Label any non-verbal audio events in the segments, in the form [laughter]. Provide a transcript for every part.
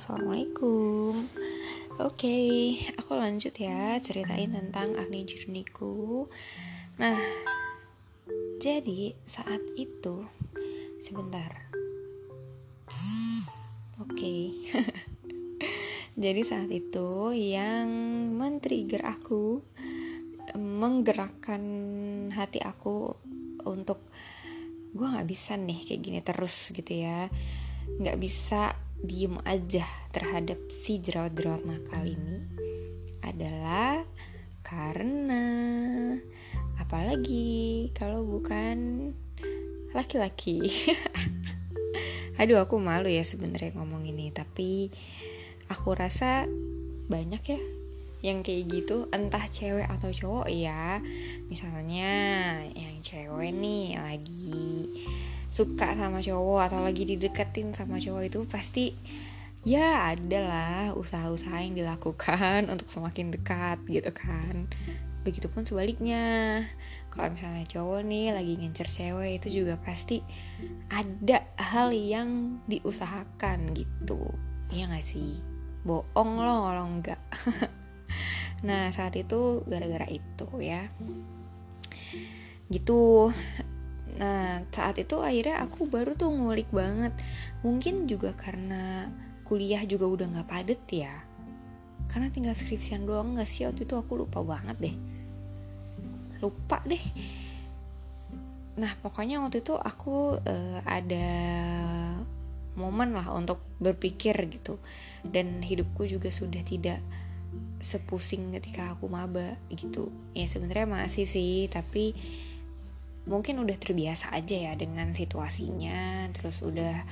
Assalamualaikum. Oke, aku lanjut ya ceritain tentang acne journeyku Nah, jadi saat itu Sebentar. Oke. [laughs] Jadi saat itu yang men-trigger aku Menggerakkan hati aku untuk gue gak bisa nih kayak gini terus gitu ya. Gak bisa diem aja terhadap si jerawat-jerawat nakal ini adalah karena apalagi kalau bukan laki-laki. [laughs] Aduh aku malu ya sebenarnya ngomong ini tapi aku rasa banyak ya yang kayak gitu entah cewek atau cowok ya misalnya yang cewek nih lagi suka sama cowok atau lagi dideketin sama cowok itu pasti ya adalah usaha-usaha yang dilakukan untuk semakin dekat gitu kan. Begitupun sebaliknya. Kalau misalnya cowok nih lagi ngincer cewek itu juga pasti ada hal yang diusahakan gitu. Ya gak sih? Bohong loh kalau enggak [laughs] nah saat itu gara-gara itu ya. Gitu Nah saat itu akhirnya aku baru tuh ngulik banget. Mungkin juga karena kuliah juga udah gak padet ya. Karena tinggal skripsian doang gak sih? Waktu itu aku lupa banget deh. Lupa deh. Nah pokoknya waktu itu aku uh, ada momen lah untuk berpikir gitu. Dan hidupku juga sudah tidak sepusing ketika aku maba gitu. Ya sebenarnya masih sih tapi mungkin udah terbiasa aja ya dengan situasinya terus udah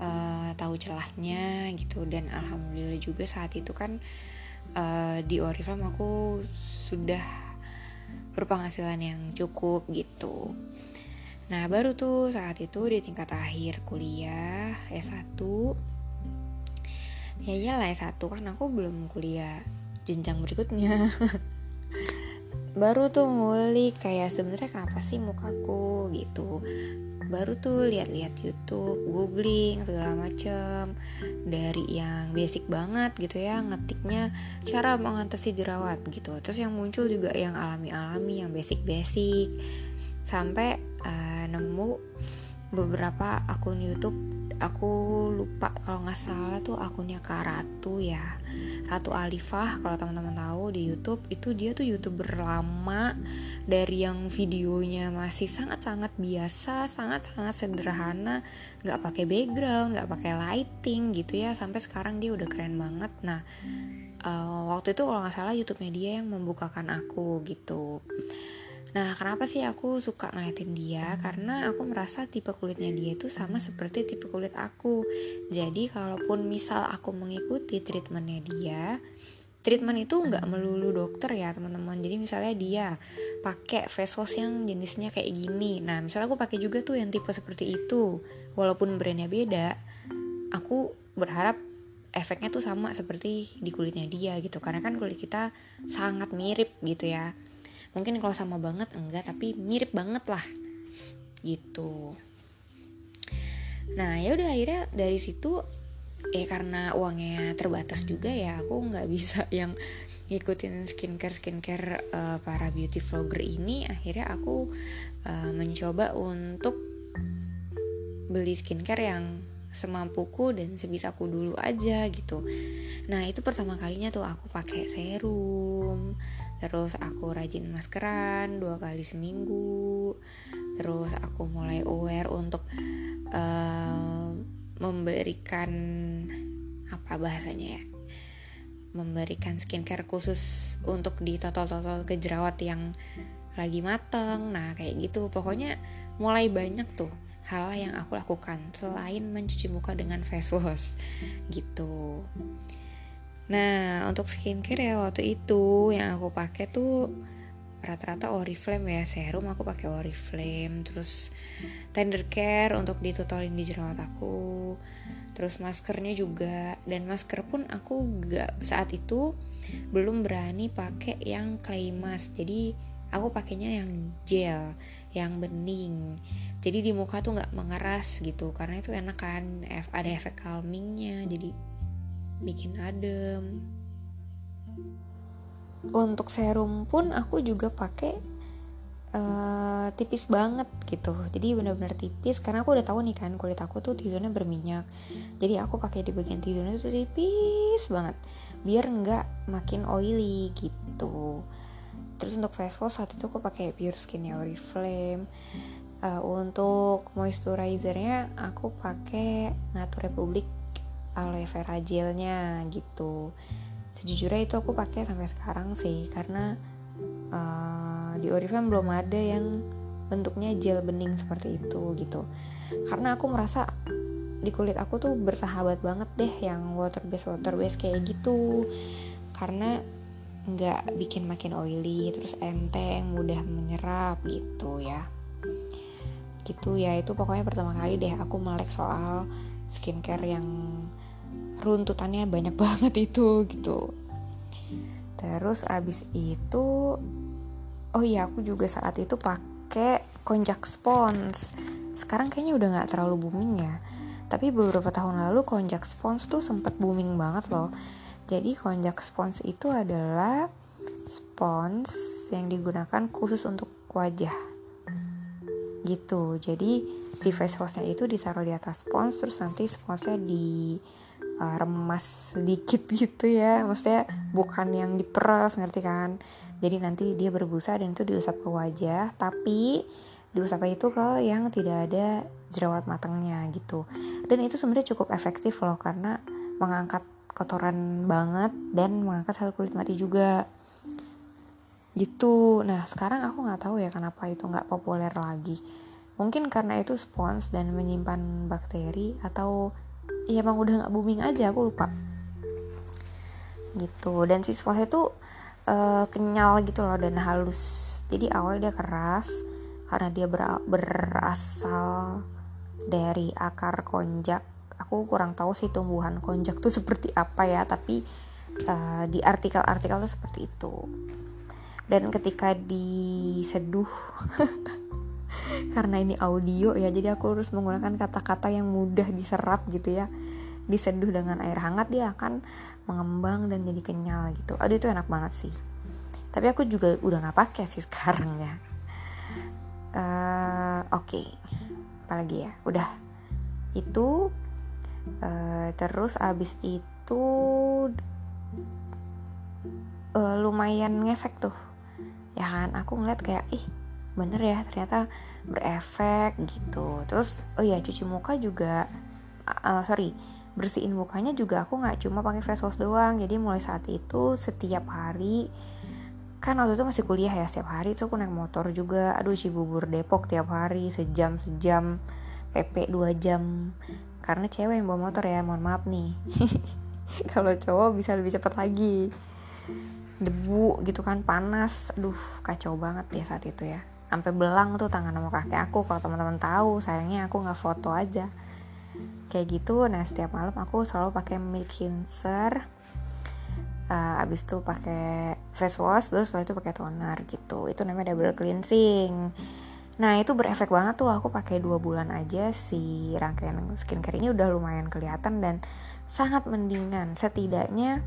uh, tahu celahnya gitu. Dan alhamdulillah juga saat itu kan uh, di Oriflame aku sudah berpenghasilan yang cukup gitu. Nah baru tuh saat itu di tingkat akhir kuliah S1 ya iyalah S1 kan aku belum kuliah jenjang berikutnya [laughs] baru tuh ngulik kayak sebenarnya kenapa sih mukaku? Gitu. Baru tuh lihat-lihat YouTube, googling segala macem. Dari yang basic banget gitu ya ngetiknya cara mengatasi jerawat gitu. Terus yang muncul juga yang alami-alami yang basic-basic. Sampai uh, nemu beberapa akun YouTube aku lupa kalau nggak salah tuh akunnya Kak Ratu ya. Ratu Alifah kalau teman-teman tahu di YouTube itu dia tuh youtuber lama dari yang videonya masih sangat-sangat biasa sangat-sangat sederhana nggak pakai background nggak pakai lighting gitu ya. Sampai sekarang dia udah keren banget. Nah uh, waktu itu kalau nggak salah YouTube-nya dia yang membukakan aku gitu Nah, kenapa sih aku suka ngeliatin dia? Karena aku merasa tipe kulitnya dia itu sama seperti tipe kulit aku. Jadi, kalaupun misal aku mengikuti treatmentnya dia, treatment itu nggak melulu dokter ya teman-teman. Jadi misalnya dia pakai face wash yang jenisnya kayak gini. Nah, misalnya aku pakai juga tuh yang tipe seperti itu. Walaupun brandnya beda, aku berharap efeknya tuh sama seperti di kulitnya dia gitu. Karena kan kulit kita sangat mirip gitu ya mungkin kalau sama banget enggak tapi mirip banget lah. Gitu. Nah ya udah akhirnya dari situ eh karena uangnya terbatas juga ya aku nggak bisa [laughs] yang ngikutin skincare skincare uh, para beauty vlogger ini akhirnya aku uh, mencoba untuk beli skincare yang semampuku dan sebisaku dulu aja gitu. Nah itu pertama kalinya tuh aku pakai serum terus aku rajin maskeran dua kali seminggu. Terus aku mulai aware untuk uh, memberikan apa bahasanya ya memberikan skincare khusus untuk di total-total kejerawat yang lagi mateng. Nah kayak gitu. Pokoknya mulai banyak tuh hal yang aku lakukan selain mencuci muka dengan face wash. Gitu Nah, untuk skincare ya waktu itu yang aku pakai tuh rata-rata Oriflame ya serum aku pakai Oriflame terus tender care untuk ditutolin di jerawat aku terus maskernya juga dan masker pun aku gak saat itu belum berani pakai yang clay mask jadi aku pakainya yang gel yang bening jadi di muka tuh nggak mengeras gitu karena itu enak kan ada efek calmingnya jadi bikin adem. Untuk serum pun aku juga pakai uh, tipis banget gitu. Jadi benar-benar tipis karena aku udah tahu nih kan kulit aku tuh T-zone berminyak. Jadi aku pakai di bagian T-zone itu tipis banget biar nggak makin oily gitu. Terus untuk face wash saat itu aku pakai Pure Skin Oriflame uh, untuk moisturizernya aku pakai Nature Republic aloe vera gelnya gitu. Sejujurnya itu aku pakai sampai sekarang sih karena uh, di Oriflame belum ada yang bentuknya gel bening seperti itu gitu. Karena aku merasa di kulit aku tuh bersahabat banget deh yang water base water base kayak gitu. Karena nggak bikin makin oily terus enteng mudah menyerap gitu ya. Gitu ya itu pokoknya pertama kali deh aku melek soal skincare yang runtutannya banyak [laughs] banget itu gitu. Terus abis itu oh iya aku juga saat itu pakai konjak spons. Sekarang kayaknya udah nggak terlalu booming ya. Tapi beberapa tahun lalu konjak spons tuh sempat booming banget loh. Jadi konjak spons itu adalah spons yang digunakan khusus untuk wajah. Gitu. Jadi si face washnya itu ditaruh di atas spons terus nanti sponsnya di uh, remas sedikit [laughs] gitu ya. Maksudnya bukan yang diperas ngerti kan? Jadi nanti dia berbusa dan itu diusap ke wajah tapi diusapnya itu ke yang tidak ada jerawat matangnya gitu. Dan itu sebenarnya cukup efektif loh karena mengangkat kotoran banget dan mengangkat sel kulit mati juga. Gitu. Nah sekarang aku nggak tahu ya kenapa itu nggak populer lagi. Mungkin karena itu spons dan menyimpan bakteri atau ya emang udah nggak booming aja aku lupa. Gitu dan si spons itu uh, kenyal gitu loh dan halus. Jadi awalnya dia keras karena dia ber berasal dari akar konjak. Aku kurang tahu sih tumbuhan konjak tuh [laughs] seperti apa ya tapi uh, di artikel-artikel tuh seperti itu. Dan ketika diseduh [laughs] karena ini audio ya jadi aku harus menggunakan kata-kata yang mudah diserap gitu ya. Diseduh dengan air hangat dia akan mengembang dan jadi kenyal gitu. Aduh itu enak banget sih. Tapi aku juga udah nggak pakai sih [laughs] sekarang ya uh, oke. Okay. apalagi ya? Udah. Itu uh, terus abis itu uh, lumayan ngefek tuh. Ya kan? Aku ngeliat kayak ih bener ya ternyata berefek gitu. Terus oh ya cuci muka juga uh, sorry bersihin mukanya juga aku nggak cuma pakai face wash doang. Jadi mulai saat itu setiap hari kan waktu itu masih kuliah ya setiap hari itu aku naik motor juga. Aduh Cibubur Depok tiap hari sejam sejam PP 2 jam. Karena cewek yang bawa motor ya mohon maaf nih. [laughs] Kalau cowok bisa lebih cepat lagi. Debu gitu kan panas. Aduh kacau banget ya saat itu ya sampai belang tuh tangan sama kaki aku. Kalau teman-teman tahu sayangnya aku nggak foto aja. Kayak gitu nah setiap malam aku selalu pakai milk cleanser uh, abis itu pakai face wash terus setelah itu pakai toner gitu. Itu namanya double cleansing. Nah itu berefek banget tuh aku pakai dua bulan aja si rangkaian skincare ini udah lumayan kelihatan dan sangat mendingan. Setidaknya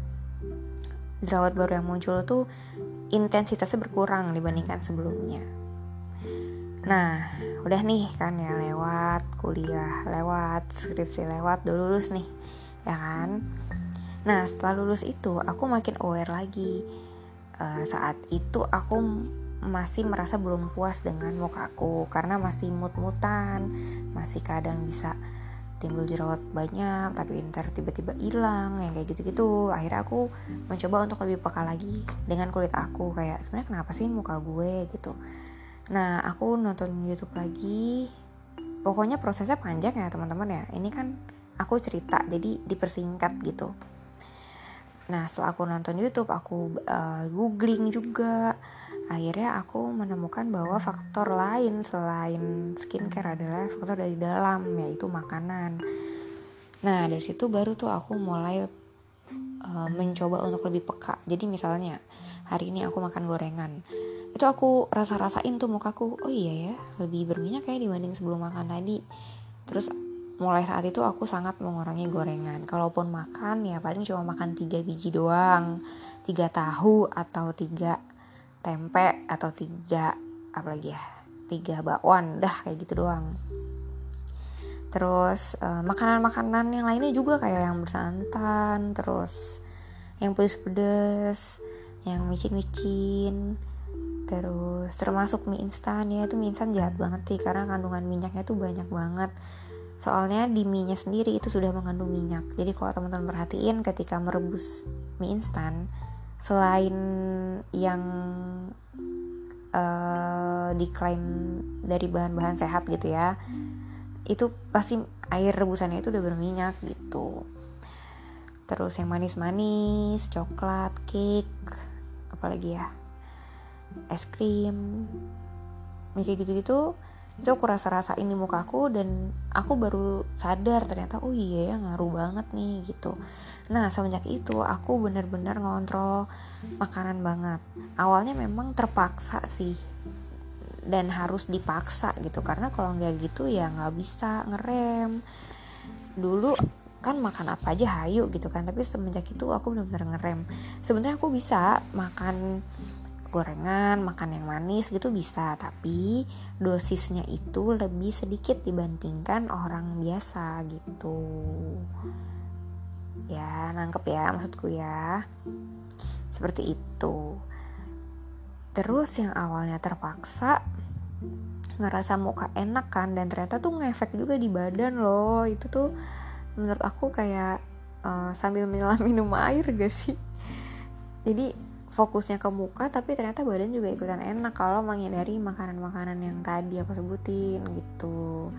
jerawat baru yang muncul tuh intensitasnya berkurang dibandingkan sebelumnya. Nah, udah nih kan ya lewat kuliah, lewat skripsi, lewat udah lulus nih, ya kan? Nah, setelah lulus itu aku makin aware lagi. Uh, saat itu aku masih merasa belum puas dengan mukaku karena masih mut-mutan, masih kadang bisa timbul jerawat banyak tapi ntar tiba-tiba hilang yang kayak gitu-gitu akhirnya aku mencoba untuk lebih peka lagi dengan kulit aku kayak sebenarnya kenapa sih muka gue gitu nah aku nonton YouTube lagi. Pokoknya prosesnya panjang ya teman-teman ya. Ini kan aku cerita jadi dipersingkat gitu. Nah setelah aku nonton YouTube aku uh, googling juga. Akhirnya aku menemukan bahwa faktor lain selain skincare adalah faktor dari dalam yaitu makanan. Nah dari situ baru tuh aku mulai uh, mencoba untuk lebih peka. Jadi misalnya hari ini aku makan gorengan itu aku rasa-rasain tuh mukaku oh iya ya lebih berminyak kayak dibanding sebelum makan tadi. Terus mulai saat itu aku sangat mengurangi gorengan. Kalaupun makan ya paling cuma makan tiga biji doang. Tiga tahu atau tiga tempe atau tiga apalagi ya tiga bakwan dah kayak gitu doang. Terus makanan makanan-makanan yang lainnya juga kayak yang bersantan terus yang pedes-pedes yang micin-micin terus. Termasuk mie instan. Ya itu mie instan jahat banget sih karena kandungan minyaknya tuh banyak banget. Soalnya di mie nya sendiri itu sudah mengandung minyak. Jadi kalau teman-teman perhatiin ketika merebus mie instan selain yang uh, diklaim dari bahan-bahan sehat gitu ya itu pasti air rebusannya itu udah berminyak gitu. Terus yang manis-manis coklat cake apalagi ya es krim kayak gitu-gitu itu aku rasa-rasain di mukaku dan aku baru sadar ternyata oh iya ya ngaruh banget nih gitu. Nah semenjak itu aku bener-bener ngontrol makanan banget. Awalnya memang terpaksa sih dan harus dipaksa gitu karena kalau nggak gitu ya nggak bisa ngerem. Dulu kan makan apa aja hayu gitu kan tapi semenjak itu aku bener-bener ngerem. Sebenarnya aku bisa makan gorengan, makan yang manis gitu bisa, tapi dosisnya itu lebih sedikit dibandingkan orang biasa gitu. Ya, nangkep ya maksudku ya. Seperti itu. Terus yang awalnya terpaksa ngerasa muka enak kan dan ternyata tuh ngefek juga di badan loh. Itu tuh menurut aku kayak uh, sambil menyelam [laughs] minum air gak sih? Jadi fokusnya ke muka tapi ternyata badan juga ikutan enak kalau menghindari makanan-makanan yang tadi aku sebutin gitu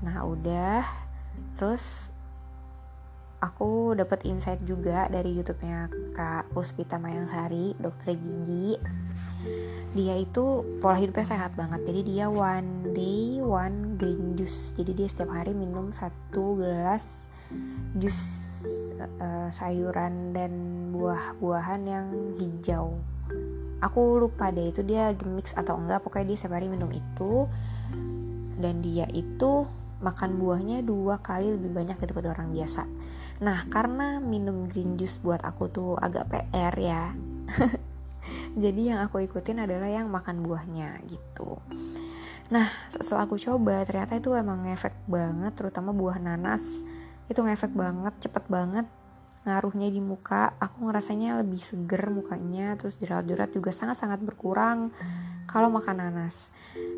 nah udah terus aku dapat insight juga dari YouTube-nya Kak Puspita Mayangsari, dokter gigi. Dia itu pola hidupnya sehat banget. Jadi dia one day one green juice. Jadi dia setiap hari minum satu gelas jus uh, sayuran dan buah-buahan yang hijau. Aku lupa deh itu dia di mix atau enggak pokoknya dia setiap minum itu. Dan dia itu makan buahnya dua kali lebih banyak daripada orang biasa. Nah karena minum green juice buat aku tuh agak PR ya. [laughs] Jadi yang aku ikutin adalah yang makan buahnya gitu. Nah setelah aku coba ternyata itu emang efek banget terutama buah nanas itu ngefek banget cepet banget ngaruhnya di muka. Aku ngerasanya lebih seger mukanya terus jerawat-jerawat juga sangat-sangat berkurang. Kalau makan nanas.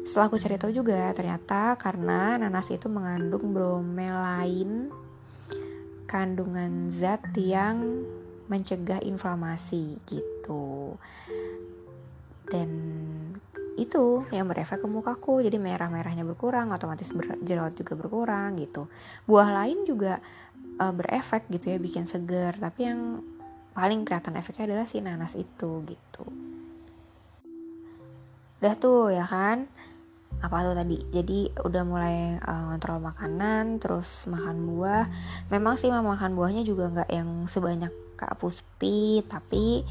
Setelah aku cari juga ternyata karena nanas itu mengandung bromelain kandungan zat yang mencegah inflamasi gitu. Dan itu yang berefek ke mukaku. Jadi merah-merahnya berkurang otomatis ber jerawat juga berkurang gitu. Buah lain juga uh, berefek gitu ya bikin seger. Tapi yang paling kelihatan efeknya adalah si nanas itu gitu. Udah tuh ya kan? Apa tuh tadi? Jadi udah mulai uh, ngontrol makanan terus makan buah. Memang sih makan buahnya juga nggak yang sebanyak Kak Puspi tapi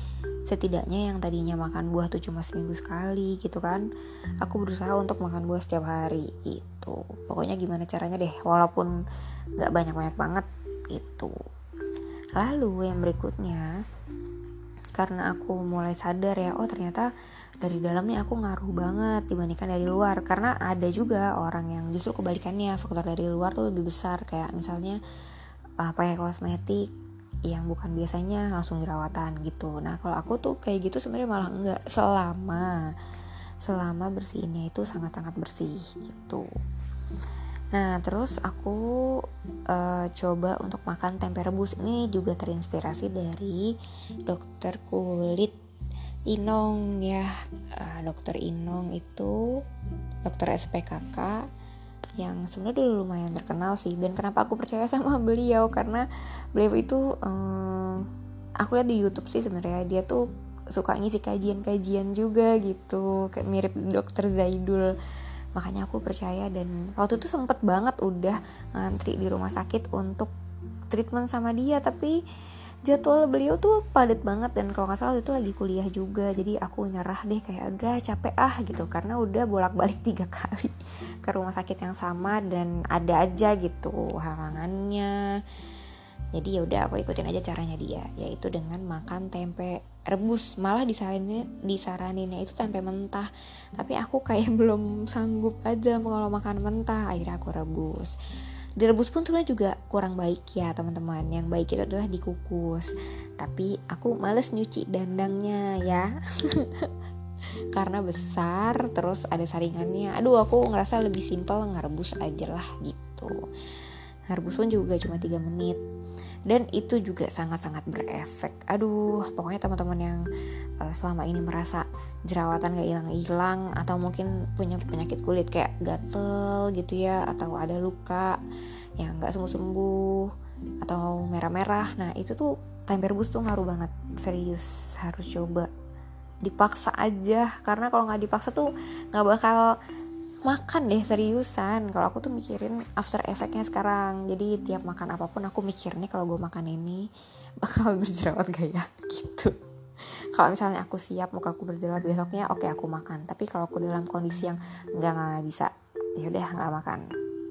setidaknya yang tadinya makan buah tuh cuma seminggu sekali gitu kan. Aku berusaha untuk makan buah setiap hari gitu. Pokoknya gimana caranya deh walaupun nggak banyak banyak banget itu lalu yang berikutnya karena aku mulai sadar ya oh ternyata dari dalamnya aku ngaruh banget dibandingkan dari luar. Karena ada juga orang yang justru kebalikannya faktor dari luar tuh lebih besar. Kayak misalnya uh, pakai kosmetik yang bukan biasanya langsung jerawatan gitu. Nah kalau aku tuh kayak gitu sebenarnya malah enggak selama selama bersihinnya itu sangat-sangat bersih gitu. Nah terus aku uh, coba untuk makan tempe rebus. Ini juga terinspirasi dari dokter kulit Inong ya. Uh, dokter Inong itu dokter SPKK yang sebenarnya dulu lumayan terkenal sih. Dan kenapa aku percaya sama [laughs] beliau? Karena beliau itu um, aku lihat di YouTube sih sebenarnya dia tuh suka ngisi kajian-kajian juga gitu kayak mirip dokter Zaidul. Makanya aku percaya dan waktu itu sempet banget udah ngantri di rumah sakit untuk treatment sama dia. Tapi jadwal beliau tuh padat banget dan kalau nggak salah itu lagi kuliah juga. Jadi aku nyerah deh kayak udah capek ah gitu. Karena udah bolak balik [laughs] tiga kali ke rumah sakit yang sama dan ada aja gitu halangannya. Jadi ya udah aku ikutin aja caranya dia yaitu dengan makan tempe rebus. Malah disaranin disaraninnya itu tempe mentah. Tapi aku kayak [laughs] belum sanggup aja kalau makan mentah. Akhirnya aku rebus direbus pun sebenarnya juga kurang baik ya teman-teman. Yang baik itu adalah dikukus. Tapi aku males nyuci dandangnya ya. [laughs] Karena besar terus ada saringannya. Aduh aku ngerasa lebih simpel ngerebus aja lah gitu. Ngerebus pun juga cuma 3 menit dan itu juga sangat-sangat berefek. Aduh pokoknya teman-teman yang uh, selama ini merasa jerawatan gak hilang-hilang atau mungkin punya penyakit kulit kayak gatel gitu ya atau ada luka yang gak sembuh-sembuh atau merah-merah nah itu tuh tempe rebus tuh ngaruh banget. Serius harus coba. Dipaksa aja karena kalau nggak dipaksa tuh nggak bakal makan deh seriusan. Kalau aku tuh mikirin after effectnya sekarang. Jadi tiap makan apa pun aku mikir nih kalau gue makan ini bakal [laughs] berjerawat gak ya? Gitu. Kalau misalnya aku siap muka aku berjerawat besoknya oke okay, aku makan. Tapi kalau aku dalam kondisi yang nggak nggak bisa ya udah nggak makan.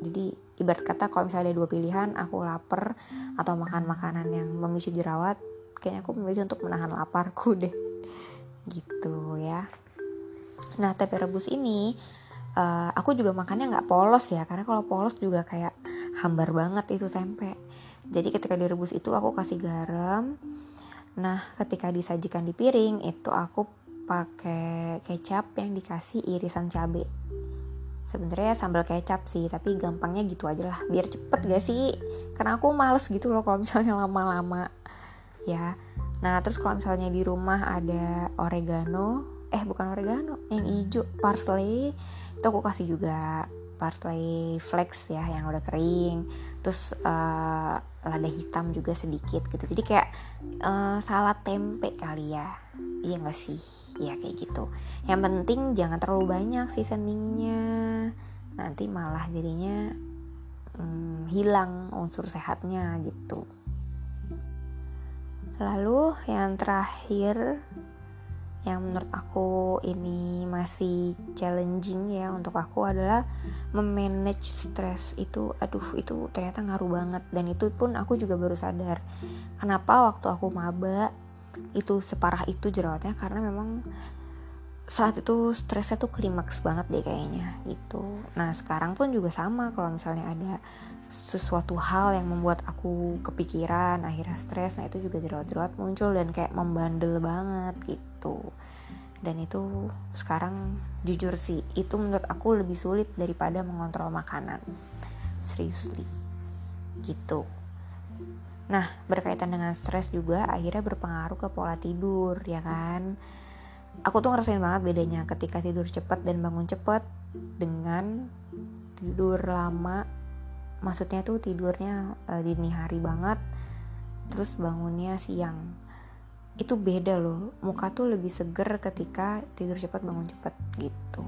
Jadi ibarat kata kalau misalnya ada dua pilihan aku lapar atau makan makanan yang memicu jerawat kayaknya aku memilih untuk menahan laparku deh. Gitu ya. Nah tempe rebus ini uh, aku juga makannya nggak polos ya karena kalau polos juga kayak hambar banget itu tempe. Jadi ketika direbus itu aku kasih garam. Nah ketika disajikan di piring itu aku pakai kecap yang dikasih irisan cabai sebenarnya sambal kecap sih tapi gampangnya gitu aja lah biar cepet gak sih? Karena aku males gitu loh kalau misalnya [laughs] lama-lama. Ya. Nah terus kalau misalnya di rumah ada oregano eh bukan oregano yang hijau parsley itu aku kasih juga parsley flakes ya yang udah kering. Terus uh, lada hitam juga sedikit gitu. Jadi kayak uh, salad tempe kali ya. Iya gak sih? Ya kayak gitu. Yang penting jangan terlalu banyak seasoningnya nanti malah jadinya hmm, hilang unsur sehatnya gitu. Lalu yang terakhir yang menurut aku ini masih challenging ya untuk aku adalah memanage stres itu. Aduh itu ternyata ngaruh banget. Dan itu pun aku juga baru sadar. Kenapa waktu aku maba itu separah itu jerawatnya? Karena memang saat itu stresnya tuh klimaks banget deh kayaknya gitu. Nah sekarang pun juga sama kalau misalnya ada sesuatu hal yang membuat aku kepikiran akhirnya stres nah itu juga jerawat-jerawat muncul dan kayak membandel banget gitu. Dan itu sekarang jujur sih itu menurut aku lebih sulit daripada mengontrol makanan. Seriously gitu. Nah berkaitan dengan stres juga akhirnya berpengaruh ke pola tidur ya kan aku tuh ngerasain banget bedanya ketika tidur cepat dan bangun cepat dengan tidur lama. Maksudnya tuh tidurnya uh, dini hari banget terus bangunnya siang. Itu beda loh muka tuh lebih seger ketika tidur cepat bangun cepat gitu.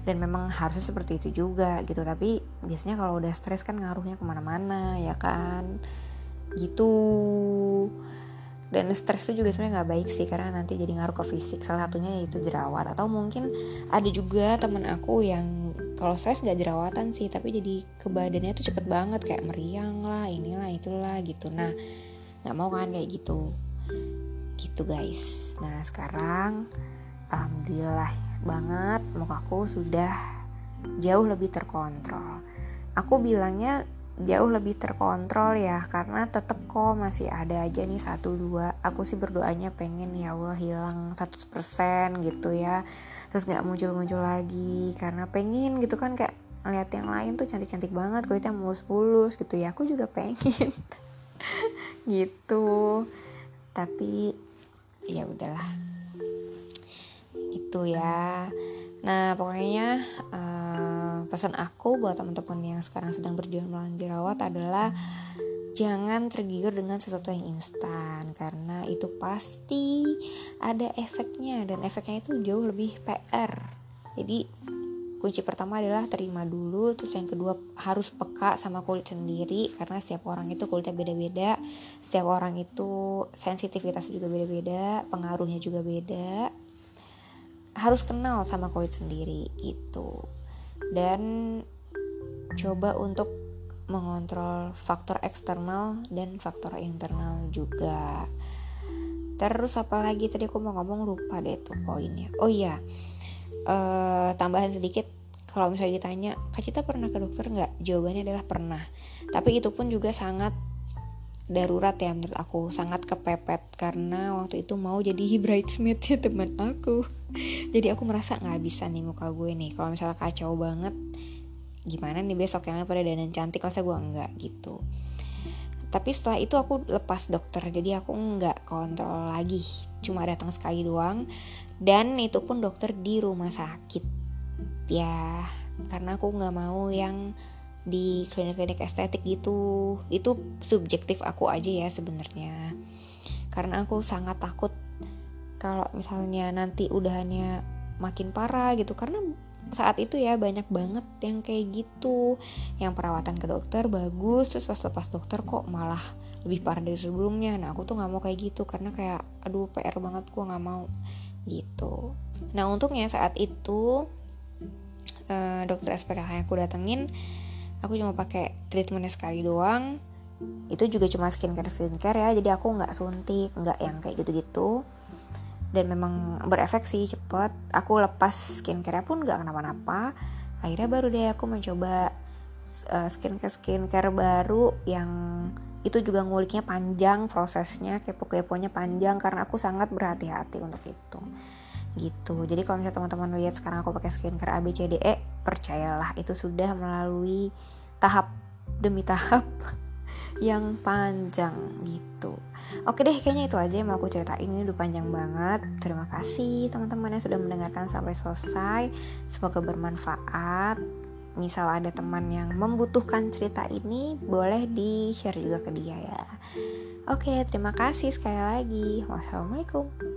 Dan memang harusnya seperti itu juga gitu. Tapi biasanya kalau udah stres kan ngaruhnya ke mana-mana ya kan? Gitu dan stres itu juga sebenarnya nggak baik sih karena nanti jadi ngaruh ke fisik. Salah satunya yaitu jerawat. Atau mungkin ada juga teman aku yang kalau stres nggak jerawatan sih tapi jadi ke badannya tuh cepet banget. Kayak meriang lah inilah itulah gitu. Nah nggak mau kan kayak gitu. Gitu guys. Nah sekarang alhamdulillah banget mukaku sudah jauh lebih terkontrol. Aku bilangnya jauh lebih terkontrol ya karena tetep kok masih ada aja nih satu dua. Aku sih berdoanya pengen ya Allah hilang 100% gitu ya. Terus nggak muncul-muncul lagi karena pengen gitu kan kayak ngeliat yang lain tuh cantik-cantik banget kulitnya mulus-mulus gitu ya. Aku juga pengen [laughs] gitu. Tapi ya udahlah. Gitu ya. Nah pokoknya uh, pesan aku buat teman-teman yang sekarang sedang berjuang melawan jerawat adalah jangan tergiur dengan sesuatu yang instan karena itu pasti ada efeknya dan efeknya itu jauh lebih PR. Jadi kunci pertama adalah terima dulu terus yang kedua harus peka sama kulit sendiri karena setiap orang itu kulitnya beda-beda setiap orang itu sensitivitas juga beda-beda pengaruhnya juga beda harus kenal sama kulit sendiri gitu dan coba untuk mengontrol faktor eksternal dan faktor internal juga. Terus apalagi tadi aku mau ngomong lupa deh tuh poinnya. Oh iya uh, tambahan sedikit. Kalau misalnya ditanya Kak Cita pernah ke dokter nggak? Jawabannya adalah pernah. Tapi itu pun juga sangat darurat ya menurut aku. Sangat kepepet karena waktu itu mau jadi [laughs] bridesmaidnya teman aku. Jadi aku merasa nggak bisa nih muka gue nih. Kalau misalnya kacau banget gimana nih besok yang pada dandan cantik masa gue enggak gitu? Tapi setelah itu aku lepas dokter jadi aku nggak kontrol lagi. Cuma datang sekali doang dan itu pun dokter di rumah sakit. Ya karena aku nggak mau yang di klinik-klinik estetik gitu. Itu subjektif aku aja ya sebenarnya. Karena aku sangat takut kalau misalnya nanti udahannya makin parah gitu. Karena saat itu ya banyak banget yang kayak gitu. Yang perawatan ke dokter bagus terus pas lepas dokter kok malah lebih parah dari sebelumnya. Nah aku tuh nggak mau kayak gitu karena kayak aduh PR banget gue nggak mau. Gitu. Nah untungnya saat itu uh, dokter SPKH yang aku datengin aku cuma pakai treatmentnya sekali doang. Itu juga cuma skincare skincare ya. Jadi aku nggak suntik nggak yang kayak gitu-gitu. Dan memang berefek sih cepet. Aku lepas skincare pun nggak kenapa-napa. Akhirnya baru deh aku mencoba uh, skincare skincare baru yang itu juga nguliknya panjang prosesnya kepo-keponya panjang karena aku sangat berhati-hati untuk itu gitu jadi kalau misalnya teman-teman lihat sekarang aku pakai skincare A B C D E percayalah itu sudah melalui tahap demi tahap [laughs] yang panjang gitu Oke deh, kayaknya itu aja yang mau aku ceritain. Ini udah panjang banget. Terima kasih teman-teman yang sudah mendengarkan sampai selesai. Semoga bermanfaat. Misal ada teman yang membutuhkan cerita ini, boleh di-share juga ke dia ya. Oke, terima kasih sekali lagi. Wassalamualaikum.